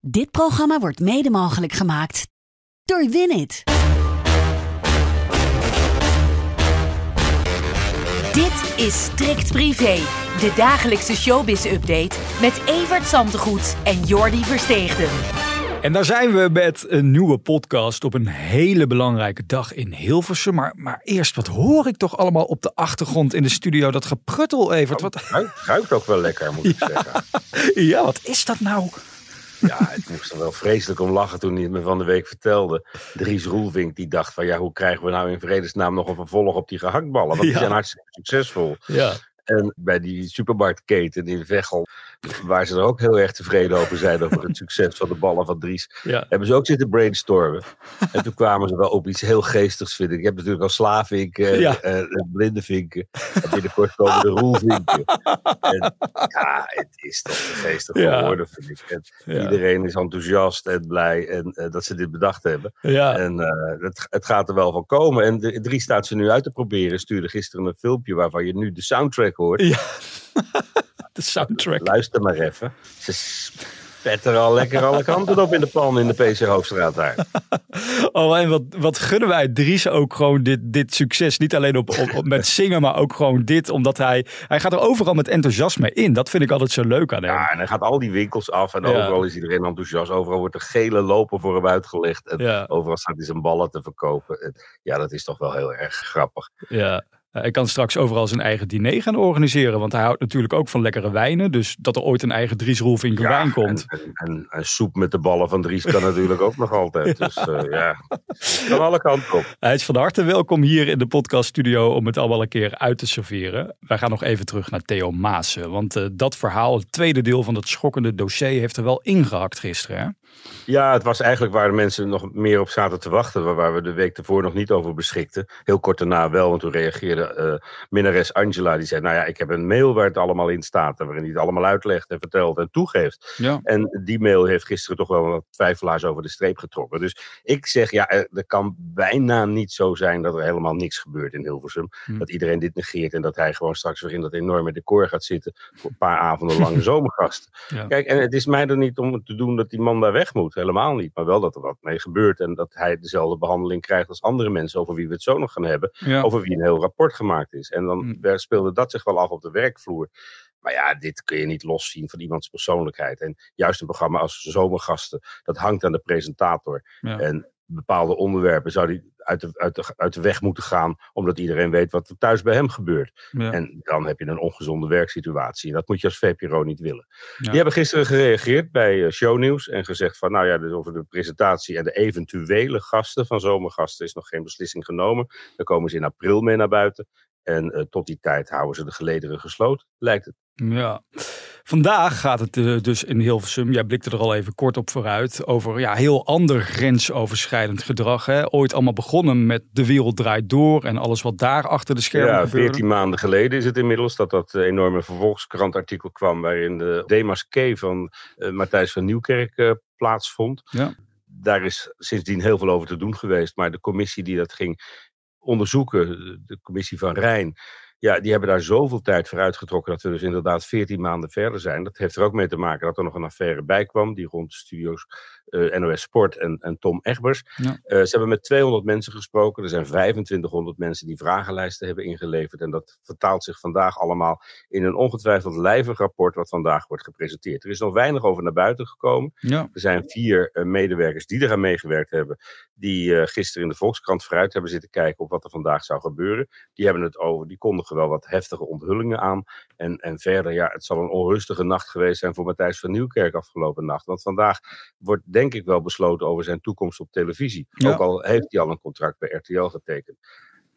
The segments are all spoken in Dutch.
Dit programma wordt mede mogelijk gemaakt door Winit. Dit is Strikt Privé, de dagelijkse showbiz-update met Evert Zantegoed en Jordi Versteegden. En daar zijn we met een nieuwe podcast op een hele belangrijke dag in Hilversum. Maar, maar eerst, wat hoor ik toch allemaal op de achtergrond in de studio? Dat gepruttel, Evert. Wat... Ruikt, ruikt ook wel lekker, moet ik zeggen. Ja, wat is dat nou? Ja, ik moest er wel vreselijk om lachen toen hij het me van de week vertelde. Dries Roelvink die dacht van ja, hoe krijgen we nou in vredesnaam nog een vervolg op die gehaktballen? Want die Ja. zijn hartstikke succesvol. Ja. En bij die supermarktketen in Veghel, waar ze er ook heel erg tevreden over zijn over het succes van de ballen van Dries, Ja. hebben ze ook zitten brainstormen. En toen kwamen ze wel op iets heel geestigs, vind ik. Heb natuurlijk al slaafvinken, Ja. eh, eh, blinde vinken. En binnenkort komen de roelvinken. En ja, het is toch geestig Ja. geworden, vind ik. En Ja. Iedereen is enthousiast en blij en, eh, dat ze dit bedacht hebben. Ja. En het, het gaat er wel van komen. En de, drie staat ze nu uit te proberen. Stuurde gisteren een filmpje waarvan je nu de soundtrack Ja. De soundtrack. Luister maar even. Ze spetten er al lekker alle kanten op in de pan in de PC Hoofdstraat daar. Oh, en wat, wat gunnen wij Dries ook gewoon dit, dit succes. Niet alleen op, op, op- met zingen, maar ook gewoon dit. Omdat hij, hij gaat er overal met enthousiasme in. Dat vind ik altijd zo leuk aan hem. Ja, en dan gaat al die winkels af en Ja. overal is iedereen enthousiast. Overal wordt er gele lopen voor hem uitgelegd. En Ja. overal staat hij zijn ballen te verkopen. En ja, dat is toch wel heel erg grappig. Ja. Hij kan straks overal zijn eigen diner gaan organiseren. Want hij houdt natuurlijk ook van lekkere wijnen. Dus dat er ooit een eigen Dries Roelvink Ja, wijn komt. En, en, soep met de ballen van Dries kan natuurlijk ook nog altijd. Dus eh, ja, kan alle kanten op. Hij is van harte welkom hier in de podcaststudio om het allemaal een keer uit te serveren. Wij gaan nog even terug naar Theo Maassen. Want eh, dat verhaal, het tweede deel van dat schokkende dossier, heeft er wel ingehakt gisteren. Hè? Ja, het was eigenlijk waar de mensen nog meer op zaten te wachten. waar- we de week ervoor nog niet over beschikten. Heel kort daarna wel, want toen reageerde eh minnares Angela. Die zei, nou ja, ik heb een mail waar het allemaal in staat. En waarin hij het allemaal uitlegt en vertelt en toegeeft. Ja. En die mail heeft gisteren toch wel wat twijfelaars over de streep getrokken. Dus ik zeg, ja, er, er kan bijna niet zo zijn dat er helemaal niks gebeurt in Hilversum. Hm. Dat iedereen dit negeert en dat hij gewoon straks weer in dat enorme decor gaat zitten. Voor een paar avonden lang zomergasten. Ja. Kijk, en het is mij er niet om te doen dat die man daar weg moet. Helemaal niet. Maar wel dat er wat mee gebeurt. En dat hij dezelfde behandeling krijgt als andere mensen over wie we het zo nog gaan hebben. Ja. Over wie een heel rapport gemaakt is. En dan Mm. werd- speelde dat zich wel af op de werkvloer. Maar ja, dit kun je niet loszien van iemands persoonlijkheid. En juist een programma als Zomergasten, dat hangt aan de presentator. Ja. En bepaalde onderwerpen zou die uit de, uit, de, uit de weg moeten gaan, omdat iedereen weet wat er thuis bij hem gebeurt. Ja. En dan heb je een ongezonde werksituatie. En dat moet je als VPRO niet willen. Ja. Die hebben gisteren gereageerd bij eh, Shownieuws en gezegd van, nou ja, dus over de presentatie en de eventuele gasten van zomergasten is nog geen beslissing genomen. Daar komen ze in april mee naar buiten. En eh, tot die tijd houden ze de gelederen gesloten, lijkt het. Ja. Vandaag gaat het eh, dus in Hilversum, jij blikte er al even kort op vooruit, over ja, heel ander grensoverschrijdend gedrag. Hè? Ooit allemaal begonnen met De Wereld Draait Door en alles wat daar achter de schermen Ja, gebeurde. 14 maanden geleden is het inmiddels dat dat enorme vervolgskrantartikel kwam waarin de demasqué van eh, Matthijs van Nieuwkerk eh, plaatsvond. Ja. Daar is sindsdien heel veel over te doen geweest, maar de commissie die dat ging onderzoeken, de commissie van Rijn, ja, die hebben daar zoveel tijd voor uitgetrokken dat we dus inderdaad 14 maanden verder zijn. Dat heeft er ook mee te maken dat er nog een affaire bij kwam, die rond de studio's NOS Sport en, en Tom Egbers. Ja. Eh, ze hebben met 200 mensen gesproken. Er zijn 2500 mensen die vragenlijsten hebben ingeleverd. En dat vertaalt zich vandaag allemaal in een ongetwijfeld lijvig rapport wat vandaag wordt gepresenteerd. Er is nog weinig over naar buiten gekomen. Ja. Er zijn vier eh, medewerkers die eraan meegewerkt hebben, die eh, gisteren in de Volkskrant vooruit hebben zitten kijken op wat er vandaag zou gebeuren. Die hebben het over, die kondigen wel wat heftige onthullingen aan. En, en verder, ja, het zal een onrustige nacht geweest zijn voor Matthijs van Nieuwkerk afgelopen nacht. Want vandaag wordt denk ik wel besloten over zijn toekomst op televisie. Ja. Ook al heeft hij al een contract bij RTL getekend.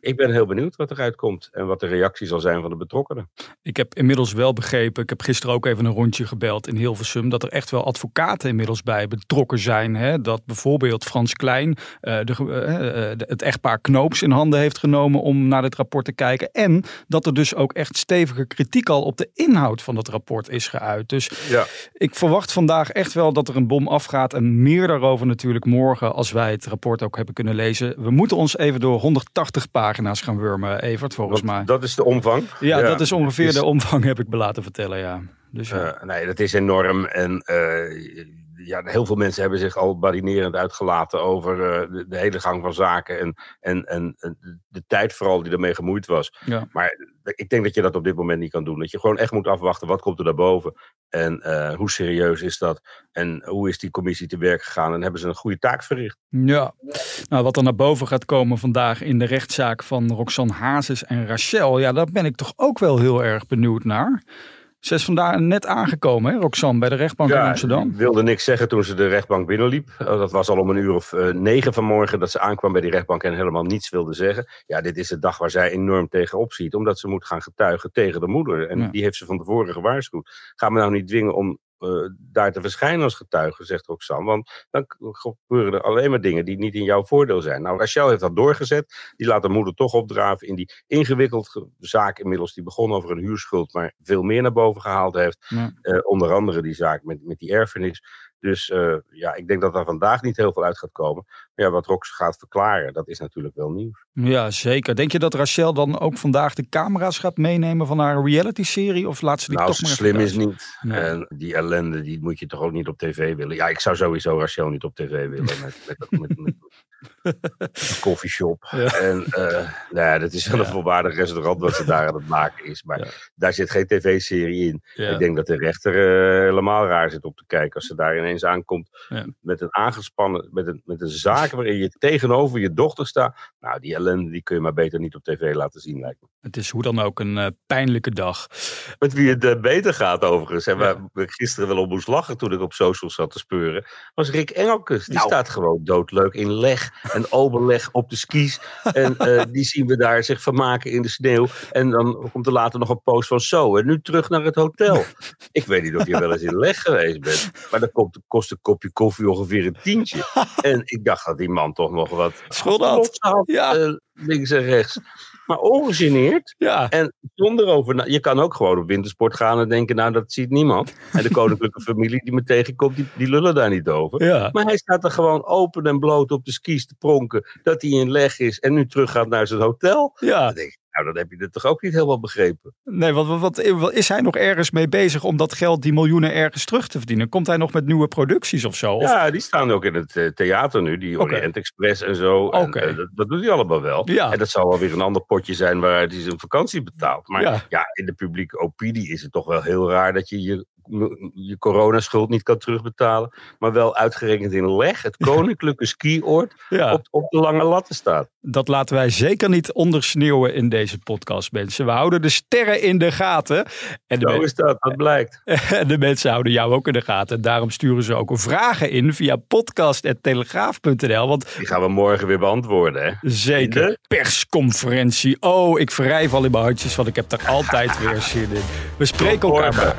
Ik ben heel benieuwd wat eruit komt en wat de reactie zal zijn van de betrokkenen. Ik heb inmiddels wel begrepen, ik heb gisteren ook even een rondje gebeld in Hilversum, dat er echt wel advocaten inmiddels bij betrokken zijn. Hè? Dat bijvoorbeeld Frans Klein uh, de, uh, het echtpaar Knoops in handen heeft genomen om naar dit rapport te kijken. En dat er dus ook echt stevige kritiek al op de inhoud van dat rapport is geuit. Dus ja. ik verwacht vandaag echt wel dat er een bom afgaat en meer daarover natuurlijk morgen als wij het rapport ook hebben kunnen lezen. We moeten ons even door 180 pagina's gaan wurmen, Evert, volgens mij. Dat is de omvang? Ja, dat is ongeveer de omvang, heb ik me laten vertellen, ja. Dus ja. Uh, nee, dat is enorm. En uh, ja, heel veel mensen hebben zich al barinerend uitgelaten over uh, de, de, hele gang van zaken. En, en, en de tijd vooral die ermee gemoeid was. Ja. Maar ik denk dat je dat op dit moment niet kan doen. Dat je gewoon echt moet afwachten, wat komt er daarboven? En uh, hoe serieus is dat? En hoe is die commissie te werk gegaan? En hebben ze een goede taak verricht? Ja, nou, wat er naar boven gaat komen vandaag in de rechtszaak van Roxanne Hazes en Rachel. Ja, daar ben ik toch ook wel heel erg benieuwd naar. Ze is vandaag net aangekomen, hè, Roxanne, bij de rechtbank in Amsterdam. Ik wilde niks zeggen toen ze de rechtbank binnenliep. Oh, dat was al om een uur of uh, negen vanmorgen dat ze aankwam bij die rechtbank en helemaal niets wilde zeggen. Ja, dit is de dag waar zij enorm tegenop ziet, omdat ze moet gaan getuigen tegen de moeder. En die heeft ze van tevoren gewaarschuwd. Ga me nou niet dwingen om uh, daar te verschijnen als getuige, zegt Roxanne. Want dan gebeuren er alleen maar dingen die niet in jouw voordeel zijn. Nou, Rachel heeft dat doorgezet. Die laat de moeder toch opdraven in die ingewikkelde zaak inmiddels. Die begon over een huurschuld, maar veel meer naar boven gehaald heeft. Ja. Uh, onder andere die zaak met, met die erfenis. Dus uh, ja, ik denk dat er vandaag niet heel veel uit gaat komen. Maar ja, wat Rox gaat verklaren, dat is natuurlijk wel nieuws. Ja, zeker. Denk je dat Rachel dan ook vandaag de camera's gaat meenemen van haar reality-serie? Of laat ze die nou, toch maar slim is niet. Nee. En die ellende, die moet je toch ook niet op tv willen. Ja, ik zou sowieso Rachel niet op tv willen met, met, met, met een koffieshop. Ja. En uh, nou ja, dat is wel een volwaardig restaurant wat ze daar aan het maken is. Maar ja. daar zit geen tv-serie in. Ik denk dat de rechter uh, helemaal raar zit op te kijken als ze daar ineens aankomt met een aangespannen, met een, met een zaak waarin je tegenover je dochter staat. Nou, die ellende die kun je maar beter niet op tv laten zien, lijkt me. Het is hoe dan ook een uh, pijnlijke dag. Met wie het beter gaat overigens. En waar ik gisteren wel op moest lachen toen ik op socials zat te speuren, was Rick Engelkes. Die nou. staat gewoon doodleuk in leg en overleg op de skis. En uh, die zien we daar zich vermaken in de sneeuw. En dan komt er later nog een post van zo. En nu terug naar het hotel. Ik weet niet of je wel eens in leg geweest bent. Maar dan komt, kost een kopje koffie ongeveer een tientje. En ik dacht dat die man toch nog wat schuld had. Ja. Uh, links en rechts maar ongegeneerd. Ja. En zonder over. Je kan ook gewoon op wintersport gaan en denken: Nou, dat ziet niemand. En de koninklijke familie die me tegenkomt, die, die lullen daar niet over. Ja. Maar hij staat er gewoon open en bloot op de skis te pronken. Dat hij in leg is en nu terug gaat naar zijn hotel. Ja. Dan denk ik, nou, dan heb je het toch ook niet helemaal begrepen. Nee, wat, wat, wat, is hij nog ergens mee bezig om dat geld, die miljoenen, ergens terug te verdienen? Komt hij nog met nieuwe producties of zo? Of? Ja, die staan ook in het uh, theater nu, die Orient. Express en zo. Okay. Uh, dat, dat, doet hij allemaal wel. Ja. En dat zal wel weer een ander potje zijn waaruit hij zijn vakantie betaalt. Maar ja. ja, in de publieke opinie is het toch wel heel raar dat je je je coronaschuld niet kan terugbetalen, maar wel uitgerekend in leg, het koninklijke skioord, ja. op, op de lange latten staat. Dat laten wij zeker niet ondersneeuwen in deze podcast, mensen. We houden de sterren in de gaten. En de Zo is dat, dat blijkt. En de mensen houden jou ook in de gaten. En daarom sturen ze ook vragen in via podcast.telegraaf.nl. Want Die gaan we morgen weer beantwoorden, hè? Zeker. Persconferentie. Oh, ik wrijf al in mijn handjes, want ik heb er altijd weer zin in. We spreken elkaar.